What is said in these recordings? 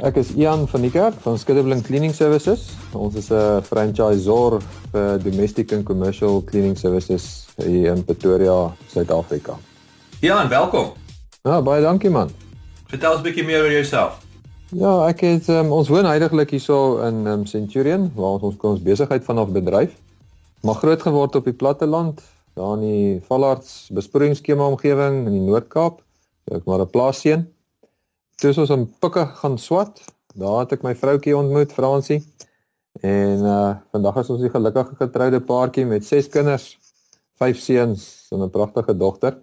Ek is Ian van die Kerk van Skitterblink Cleaning Services. Ons is 'n franchisor vir domestic and commercial cleaning services hier in Pretoria, Suid-Afrika. En welkom. Ja, baie dankie man. Vertel ons 'n bietjie meer oor jouself. Ja, ek het um, ons woon heidaglik hierso in um, Centurion waar ons ons ons besigheid vanaf bedryf. Maar groot geword op die platteland, daar in die Vallards besproeiingsskema omgewing in die Noord-Kaap. Ek maar 'n plaasseun. Toe ons in Pikke gaan swat, daar het ek my vroutjie ontmoet, Fransie. En uh vandag is ons 'n gelukkige getroude paartjie met 6 kinders, 5 seuns en 'n pragtige dogter.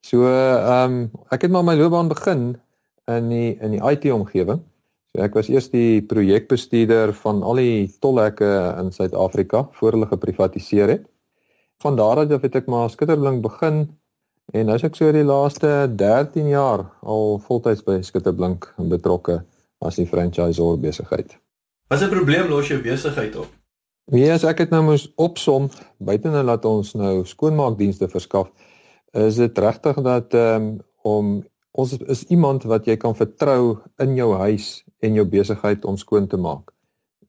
So ehm um, ek het maar my loopbaan begin in die in die IT omgewing. So ek was eers die projekbestuurder van al die tolhekke in Suid-Afrika voor hulle geprivatiseer het. Van daar af het ek maar skitterblink begin en nou is ek so die laaste 13 jaar al voltyds by Skitterblink betrokke as die franchisor besigheid. Wat 'n probleem los jou besigheid op? Nee, as ek dit nou moes opsom, buite nou laat ons nou skoonmaakdienste verskaf, is dit regtig dat ehm um, om ons is iemand wat jy kan vertrou in jou huis en jou besigheid om skoon te maak.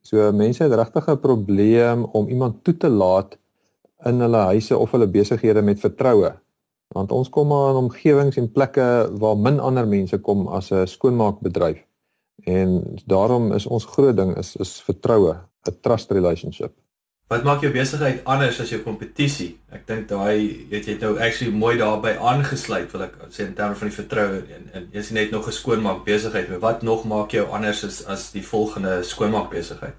So mense het regtig 'n probleem om iemand toe te laat in hulle huise of hulle besighede met vertroue. Want ons kom maar in omgewings en plekke waar min ander mense kom as 'n skoonmaakbedryf. En daarom is ons groot ding is is vertroue, 'n trust relationship. Wat maak jou besigheid anders as jou kompetisie? Ek dink daai weet jy het nou actually mooi daarbey aangesluit wil ek sê in terme van die vertroue en, en jy's net nog 'n skoonmaak besigheid, maar wat nog maak jou anders as as die volgende skoonmaak besigheid?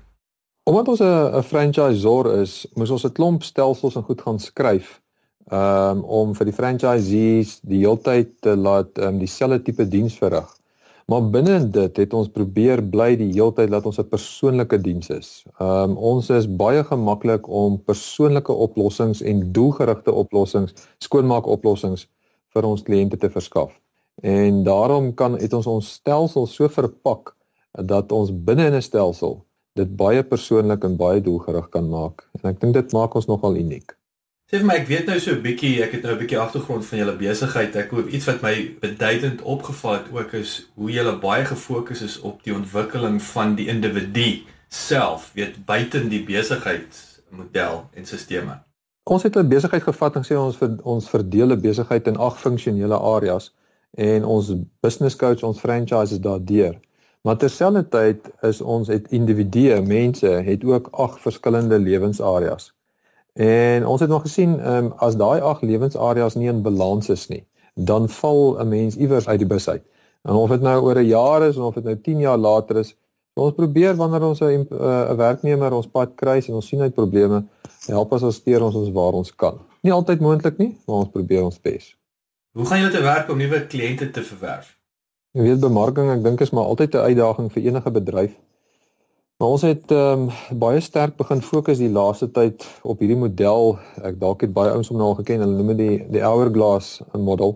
Omdat ons 'n franchisor is, moes ons 'n klomp stelsels en goed gaan skryf um, om vir die franchisees die heeltyd te laat um, dieselfde tipe diens verrig. Maar binne dit het ons probeer bly die heeltyd dat ons 'n persoonlike diens is. Um ons is baie gemaklik om persoonlike oplossings en doelgerigte oplossings, skoonmaakoplossings vir ons kliënte te verskaf. En daarom kan het ons ons stelsel so verpak dat ons binne in 'n stelsel dit baie persoonlik en baie doelgerig kan maak. En ek dink dit maak ons nogal uniek. Sê vir my, ek weet nou so 'n bietjie, ek het nou 'n bietjie agtergrond van julle besigheid. Ek hoor iets wat my beduidend opgeval het ook is hoe julle baie gefokus is op die ontwikkeling van die individu self, weet buite die besigheidsmodel en sisteme. Ons het 'n besigheid gevat en sê ons vir ons verdeel 'n besigheid in ag funksionele areas en ons business coach, ons franchise is daardeur. Maar terselfdertyd is ons het individue, mense het ook ag verskillende lewensareas. En ons het nog gesien, ehm um, as daai ag lewensareas nie in balans is nie, dan val 'n mens iewers uit die bus uit. En of dit nou oor 'n jaar is of dit nou 10 jaar later is, ons probeer wanneer ons 'n 'n uh, werknemer ons pad kruis en ons sien hy probleme, help ons assisteer ons ons waar ons kan. Nie altyd moontlik nie, maar ons probeer ons bes. Hoe gaan julle te werk om nuwe kliënte te verwerf? Jy weet bemarking, ek dink is maar altyd 'n uitdaging vir enige bedryf. Maar ons het ehm um, baie sterk begin fokus die laaste tyd op hierdie model. Ek dalk het baie ouens hom nou al geken. Hulle noem dit die die hourglass model.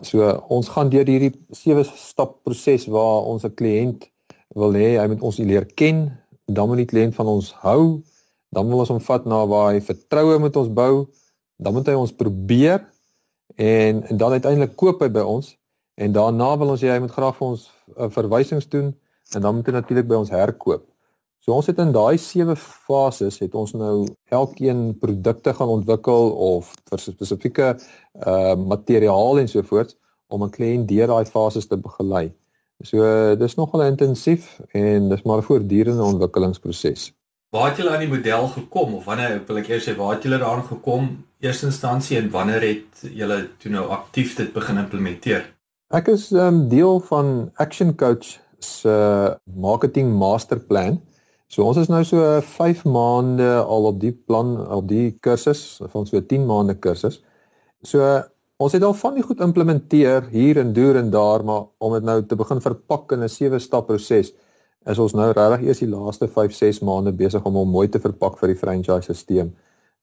So ons gaan deur hierdie sewe stap proses waar ons 'n kliënt wil hê hy moet ons leer ken, dan moet die kliënt van ons hou, dan wil ons hom vat na waar hy vertroue met ons bou, dan moet hy ons probeer en, en dan uiteindelik koop hy by ons en daarna wil ons hê hy moet graag vir ons uh, verwysings doen en dan moet hy natuurlik by ons herkoop. So ons het in daai sewe fases het ons nou elkeen produkte gaan ontwikkel of vir spesifieke uh materiaal en so voort om 'n kliënt deur daai fases te begelei. So dis nogal intensief en dis maar 'n voortdurende ontwikkelingsproses. Waar het julle aan die model gekom of wanneer wil ek eers sê waar het julle daaraan gekom eerste instansie en wanneer het julle toe nou aktief dit begin implementeer? Ek is um deel van Action Coach se uh, marketing masterplan. So ons is nou so 5 maande al op die plan op die kursus van so 10 maande kursus. So ons het al van die goed implementeer hier en deur en daar maar om dit nou te begin verpak in 'n sewe stap proses is ons nou regtig eers die laaste 5-6 maande besig om hom mooi te verpak vir die franchise-stelsel.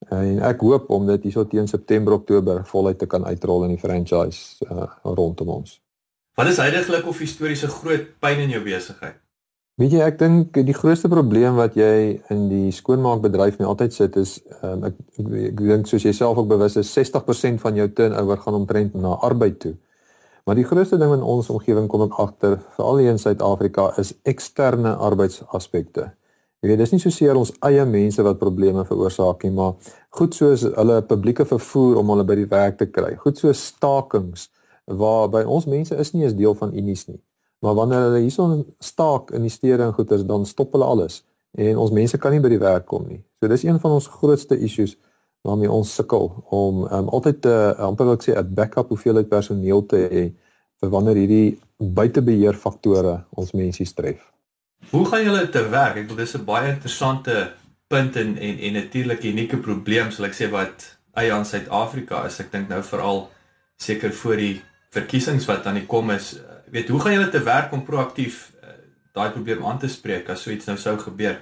En ek hoop om dit hierso teen September Oktober voluit te kan uitrol in die franchise uh, rondom ons. Wat is heidaglik of historiese groot pyn in jou besigheid? Weet jy ek dink die grootste probleem wat jy in die skoonmaakbedryf mee altyd sit is um, ek ek, ek dink soos jy self ook bewus is 60% van jou turnover gaan omtrent na arbeid toe. Maar die grootste ding in ons omgewing kom ek agter, veral hier in Suid-Afrika, is eksterne arbeidsaspekte. Jy weet, dis nie so seer ons eie mense wat probleme veroorsaak nie, maar goed soos hulle publieke vervoer om hulle by die werk te kry. Goed soos stakings waar by ons mense is nie eens deel van unies nie. Maar wanneer hulle hierson staak in die stede en goeders, dan stop hulle alles en ons mense kan nie by die werk kom nie. So dis een van ons grootste issues waarmee ons sukkel om um, altyd 'n uh, amper wil ek sê 'n backup hoeveelheid personeel te hê vir wanneer hierdie buitebeheer faktore ons mense tref. Hoe gaan julle te werk? Ek bedoel dis 'n baie interessante punt en en, en natuurlik unieke probleem sal ek sê wat eie aan Suid-Afrika is. Ek dink nou veral seker voor die verkiesings wat aan die kom is. Weet hoe gaan julle te werk om proaktief uh, daai probleem aan te spreek as so iets nou sou gebeur?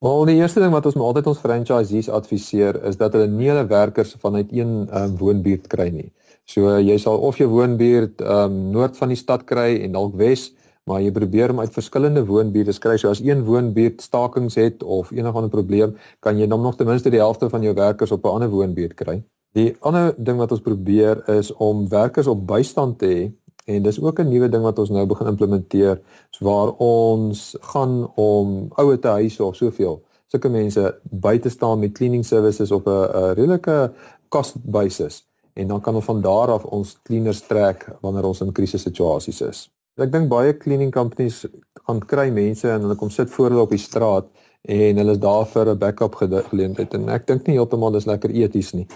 Wel, die eerste ding wat ons altyd ons franchisees adviseer is dat hulle nie hulle werkers vanuit een um, woonbuurt kry nie. So jy sal of jou woonbuurt um, noord van die stad kry en dalk wes, maar jy probeer om uit verskillende woonbuurte kry. So as een woonbuurt stakings het of enige ander probleem, kan jy dan nog ten minste die helfte van jou werkers op 'n ander woonbuurt kry. Die ander ding wat ons probeer is om werkers op bystand te hê En dis ook 'n nuwe ding wat ons nou begin implementeer, waar ons gaan om ouer te huise of soveel sulke mense by te staan met cleaning services op 'n redelike cost basis en dan kan ons van daar af ons cleaners trek wanneer ons in krisissituasies is. Ek dink baie cleaning companies gaan kry mense en hulle kom sit voor hulle op die straat en hulle is daar vir 'n backup geleentheid en ek dink nie heeltemal dis lekker eties nie.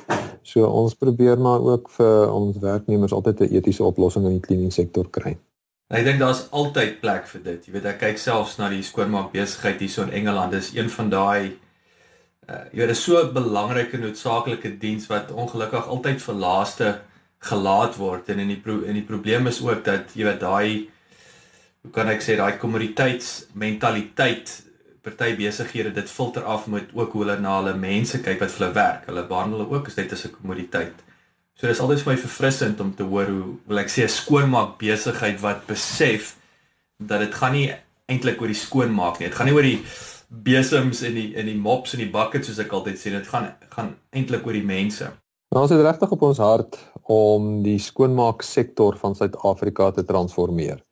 So ons probeer maar ook vir ons werknemers altyd 'n etiese oplossing in die cleaning sektor kry. Ek dink daar's altyd plek vir dit. Jy weet ek kyk selfs na die skoonmaak besigheid hierso in Engeland. Dis een van daai uh, jy weet dis so 'n belangrike noodsaaklike diens wat ongelukkig altyd vir laaste gelaat word en in die pro en die probleem is ook dat jy weet daai hoe kan ek sê daai kommoditeitsmentaliteit party besighede dit filter af met ook hoe hulle na hulle mense kyk wat vir hulle werk. Hulle behandel hulle ook as net as 'n kommoditeit. So dis altyd vir my verfrissend om te hoor hoe wil ek sê 'n skoonmaak besigheid wat besef dat dit gaan nie eintlik oor die skoonmaak nie. Dit gaan nie oor die besems en die in die mops en die buckets soos ek altyd sê. Dit gaan gaan eintlik oor die mense. Ons het regtig op ons hart om die skoonmaak sektor van Suid-Afrika te transformeer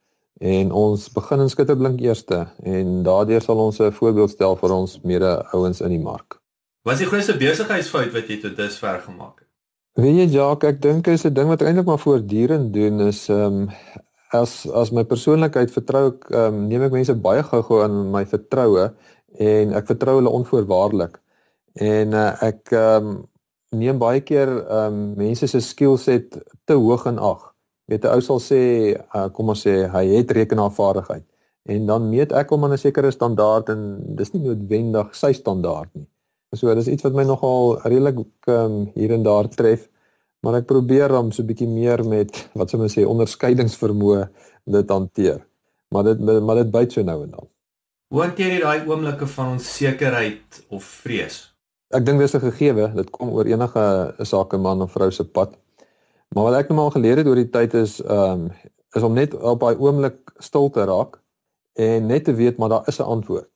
en ons begin in skitterblink eerste en daardeur sal ons 'n voorbeeld stel vir ons mede ouens in die mark. Wat is die grootste besigheidsfout wat jy tot dusver gemaak het? Weet jy Jacques, ek dink is 'n ding wat eintlik maar voortdurend doen is ehm um, as as my persoonlikheid vertrou ek ehm um, neem ek mense baie gou-gou in my vertroue en ek vertrou hulle onvoorwaardelik. En uh, ek ehm um, neem baie keer ehm um, mense se skillset te hoog in ag weet 'n ou sal sê uh, kom ons sê hy het rekenaarvaardigheid en dan meet ek hom aan 'n sekere standaard en dis nie noodwendig sy standaard nie. So dis iets wat my nogal redelik um, hier en daar tref, maar ek probeer om so 'n bietjie meer met wat sou mens sê onderskeidingsvermoë dit hanteer. Maar dit maar dit byt so nou en dan. Hoe hanteer jy daai oomblikke van onsekerheid of vrees? Ek dink dis 'n gegewe, dit kom oor enige sakeman of vrou se pad. Maar wat ek nou al geleer het oor die tyd is ehm um, is om net op daai oomblik stil te raak en net te weet maar daar is 'n antwoord.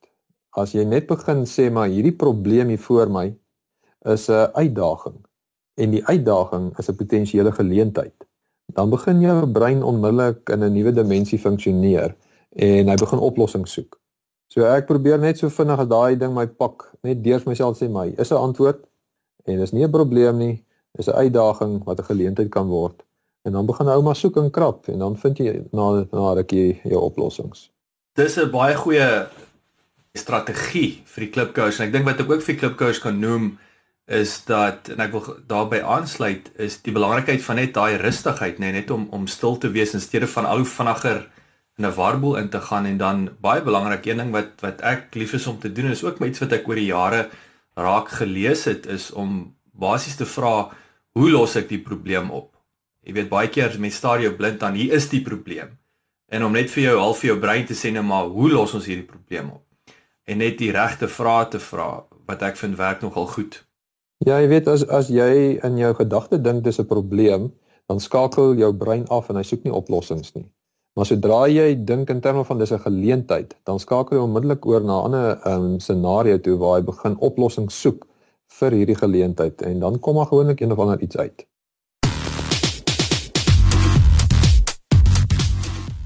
As jy net begin sê maar hierdie probleem hier voor my is 'n uitdaging en die uitdaging is 'n potensiële geleentheid, dan begin jou brein onmiddellik in 'n nuwe dimensie funksioneer en hy begin oplossings soek. So ek probeer net so vinnig as daai ding my pak, net deur myself sê my is 'n antwoord en dis nie 'n probleem nie, is 'n uitdaging wat 'n geleentheid kan word. En dan begin ouma soek en krap en dan vind jy na na rukkie jou oplossings. Dis 'n baie goeie strategie vir die klipkous en ek dink wat ek ook vir klipkous kan noem is dat en ek wil daarbey aansluit is die belangrikheid van net daai rustigheid nê net om om stil te wees in steede van hoe vinniger in 'n warboel in te gaan en dan baie belangrik een ding wat wat ek lief is om te doen is ook met iets wat ek oor die jare raak gelees het is om basies te vra hoe los ek die probleem op? Jy weet baie keer as mense staar jou blind aan hier is die probleem. en om net vir jou half vir jou brein te sê nou maar hoe los ons hierdie probleem op en net die regte vrae te vra wat ek vind werk nogal goed. Ja, jy weet as as jy in jou gedagte dink dis 'n probleem, dan skakel jou brein af en hy soek nie oplossings nie. Maar sodra jy dink in terme van dis 'n geleentheid, dan skakel jy onmiddellik oor na 'n ander um, scenario toe waar jy begin oplossings soek vir hierdie geleentheid en dan kom maar gewoonlik een of ander iets uit.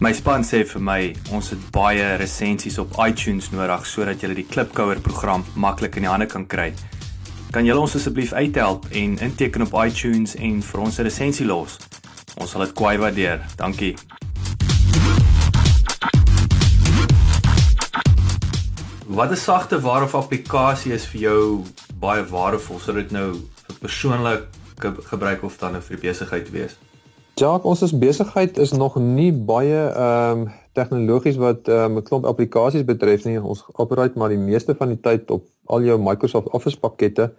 My span sê vir my ons het baie resensies op iTunes nodig sodat jy die Klipkouer program maklik in die hande kan kry. Kan julle ons asseblief uithelp en inteken op iTunes en vir ons 'n resensie los? Ons sal dit kwai waardeer. Dankie. Wat 'n sagte ware of applikasie is vir jou baie waardevol sodat dit nou vir persoonlik gebruik of dan vir besigheid wees? Jacques, ons is besigheid is nog nie baie ehm um, tegnologies wat ehm um, 'n klomp applikasies betref nie. Ons operate maar die meeste van die tyd op al jou Microsoft Office pakkette,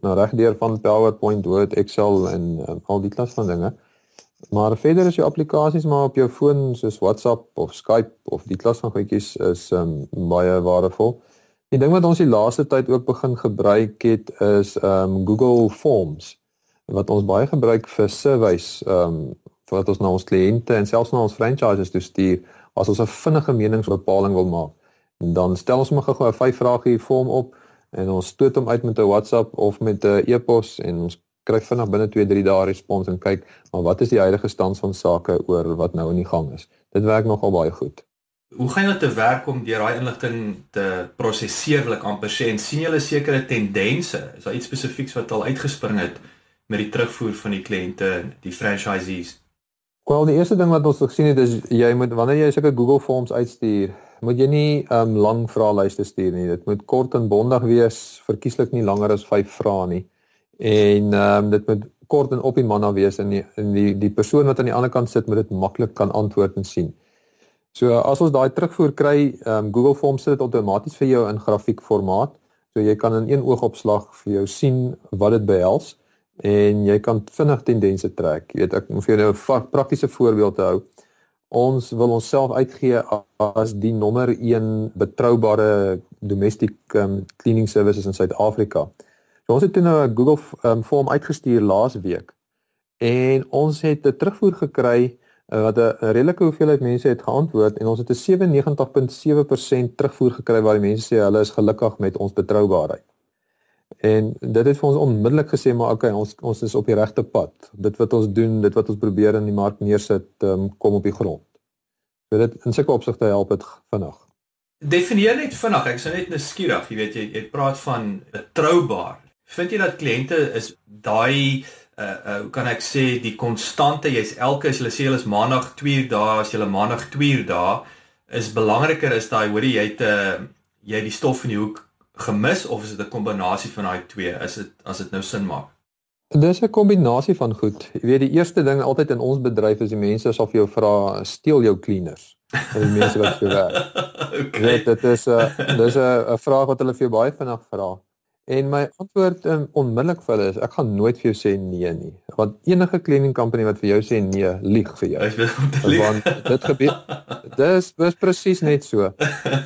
nou regdeur van PowerPoint, Word, Excel en um, al die klas van dinge. Maar verder is jou applikasies maar op jou foon soos WhatsApp of Skype of die klas van goedjies is ehm um, baie waardevol. Die ding wat ons die laaste tyd ook begin gebruik het is ehm um, Google Forms wat ons baie gebruik vir surveys ehm um, wat ons na ons kliënte en selfs na ons franchises toe stuur as ons 'n vinnige meningsbepaling wil maak. Dan stel ons maar gou 'n vyf vragie vorm op en ons stoot hom uit met 'n WhatsApp of met 'n e-pos en ons kry vinnig binne 2-3 dae respons en kyk maar wat is die huidige stand van sake oor wat nou in die gang is. Dit werk nogal baie goed. Hoe gaan julle te werk om deur daai inligting te prosesseer, wil ek amper sê en sien julle sekere tendense? Is daar iets spesifieks wat al uitgespring het met die terugvoer van die kliënte, die franchisees? Wel, die eerste ding wat ons gesien het is jy moet wanneer jy sulke Google Forms uitstuur, moet jy nie um, lang vraelyste stuur nie. Dit moet kort en bondig wees, verkieslik nie langer as 5 vrae nie. En ehm um, dit moet kort en op die manna wees en die en die die persoon wat aan die ander kant sit moet dit maklik kan antwoord en sien. So as ons daai terugvoer kry, ehm um, Google Forms sit dit outomaties vir jou in grafiekformaat. So jy kan in een oogopslag vir jou sien wat dit behels en jy kan vinnig tendense trek. Jy weet ek moet vir jou 'n praktiese voorbeeld hou. Ons wil onsself uitgee as die nommer 1 betroubare domestic um, cleaning services in Suid-Afrika. So ons het toe nou 'n Google um, vorm uitgestuur laas week en ons het 'n terugvoer gekry wat 'n redelike hoeveelheid mense het geantwoord en ons het 'n 97.7% terugvoer gekry waar die mense sê hulle is gelukkig met ons betroubaarheid. En dit het vir ons onmiddellik gesê maar okay, ons ons is op die regte pad. Dit wat ons doen, dit wat ons probeer in die mark neersit, um, kom op die grond. So dit in sulke opsigte help dit vinnig. Definieer net vinnig. Ek sou net nuuskierig, jy weet jy jy praat van betroubaar. Vind jy dat kliënte is daai uh uh hoe kan ek sê die konstante jy's elke as hulle sê hulle is maandag 2 dae as jy maandag 2 dae is belangriker is daai hoorie jy het 'n uh, jy die stof in die hoek gemis of is dit 'n kombinasie van daai twee? Is dit as dit nou sin maak? Dis 'n kombinasie van goed. Jy weet die eerste ding altyd in ons bedryf is die mense as of jou vra steel jou cleaners. Die mense wat vir werk. okay. Weet, dit is 'n dis 'n vraag wat hulle vir jou baie vinnig vra. En my antwoord um, onmiddellik vir hulle is ek gaan nooit vir jou sê nee nie. Want enige cleaning company wat vir jou sê nee, lieg vir jou. Want dit gebeur. Dis dis presies net so.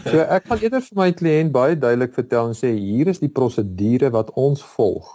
So ek gaan eerder vir my kliënt baie duidelik vertel en sê hier is die prosedure wat ons volg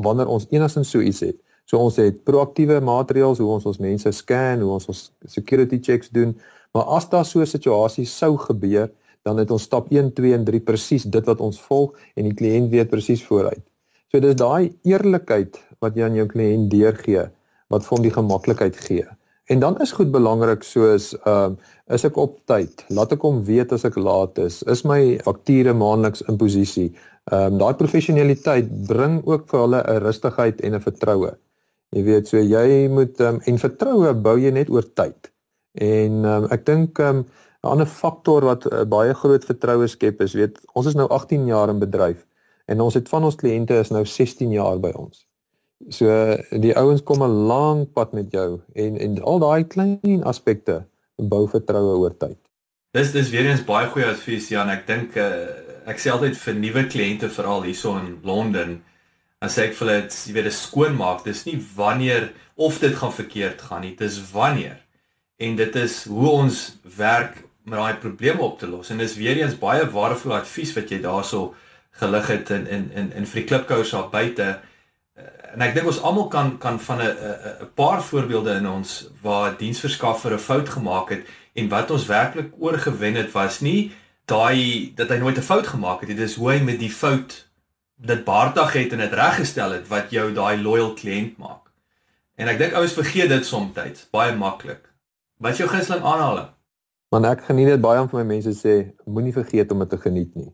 wanneer ons enigstens so iets het. So ons het proaktiewe maatreëls hoe ons ons mense scan, hoe ons ons security checks doen. Maar as daar so 'n situasie sou gebeur, dan het ons stap 1, 2 en 3 presies dit wat ons volg en die kliënt weet presies vooruit. So dis daai eerlikheid wat jy aan jou kliënt deurgee wat vir hom die gemaklikheid gee. En dan is goed belangrik soos ehm um, is ek op tyd? Laat ek hom weet as ek laat is. Is my fakture maandeliks in posisie? Ehm um, daai professionaliteit bring ook vir hulle 'n rustigheid en 'n vertroue. Jy weet so jy moet um, en vertroue bou jy net oor tyd. En um, ek dink ehm um, 'n ander faktor wat uh, baie groot vertroue skep is, weet, ons is nou 18 jaar in bedryf en ons het van ons kliënte is nou 16 jaar by ons. So die ouens kom 'n lang pad met jou en en al daai klein aspekte bou vertroue oor tyd. Dis dis weer eens baie goeie advies Jan. Ek dink uh, ek sê altyd vir nuwe kliënte veral hierso in Londen as ek vir hulle jy weet 'n skoonmaak, dis nie wanneer of dit gaan verkeerd gaan nie, dis wanneer en dit is hoe ons werk met daai probleme op te los. En dis weer eens baie waardevolle advies wat jy daarso gelig het in in in in vir die klipkous daar buite. Eh, en ek dink ons almal kan kan van 'n 'n 'n paar voorbeelde in ons waar diensverskaffer 'n fout gemaak het en wat ons werklik oorgewen het was nie daai dat hy nooit 'n fout gemaak het nie. Dis hoe hy met die fout dit baartig het en dit reggestel het wat jou daai loyal kliënt maak. En ek dink ouens vergeet dit soms baie maklik. Wat is jou gunsteling aanhaling? Want ek geniet dit baie om vir my mense sê moenie vergeet om dit te geniet nie.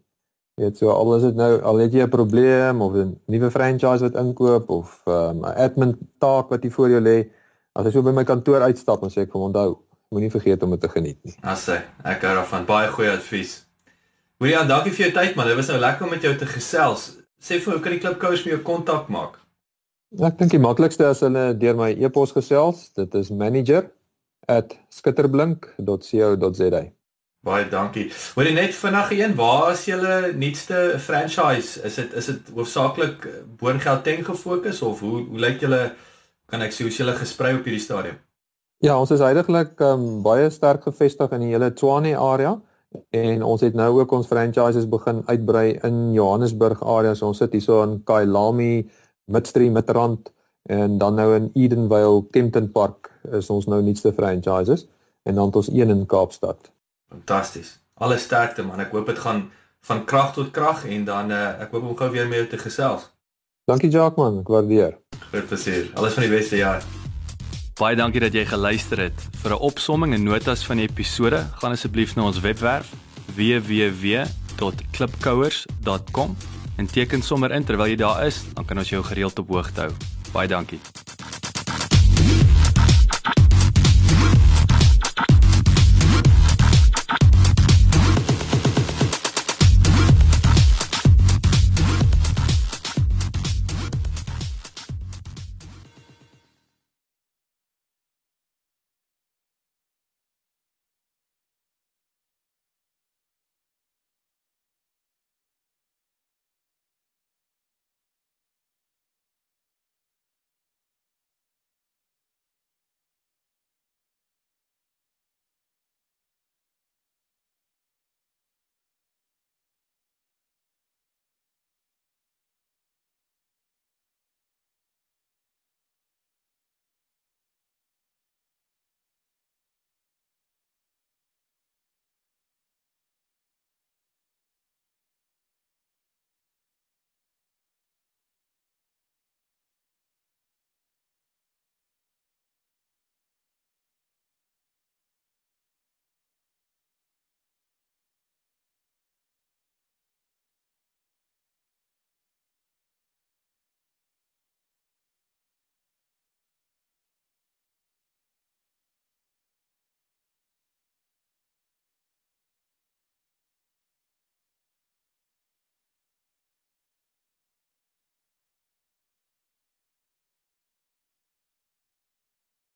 Jy weet so al is dit nou al het jy 'n probleem of 'n nuwe franchise wat inkoop of 'n um, admin taak wat hier voor jou lê, as jy so by my kantoor uitstap en sê ek vir onthou, moenie vergeet om dit te geniet nie. Asse, ek hou daarvan. Baie goeie advies. William, dankie vir jou tyd man. Dit was nou lekker om met jou te gesels. Sê vir hoe kan die klipkous met jou kontak maak? Ek dink die maklikste is hulle deur my e-pos gesels. Dit is manager@skitterblink.co.za. Baie dankie. Hoorie net vinnig een, waar is julle nuutste franchise? Is dit is dit hoofsaaklik Boongeld gefokus of hoe hoe lyk julle kan ek sê hoe is julle gesprei op hierdie stadium? Ja, ons is heidaglik um, baie sterk gevestig in die hele Tshwane area en ons het nou ook ons franchises begin uitbrei in Johannesburg area. So ons sit hierso in Kailami, Midstream, Midrand en dan nou in Edenvale, Kempton Park is ons nou nuutste franchises en dan het ons een in Kaapstad. Fantasties. Alle sterkte man. Ek hoop dit gaan van krag tot krag en dan uh, ek hoop om gou weer met jou te gesels. Dankie Jacques man, ek waardeer. Groot plesier. Alles van die beste jaar. Baie dankie dat jy geluister het. Vir 'n opsomming en notas van die episode, gaan asseblief na ons webwerf www.klipkouers.com en teken sommer in terwyl jy daar is, dan kan ons jou gereeld op hoogte hou. Baie dankie.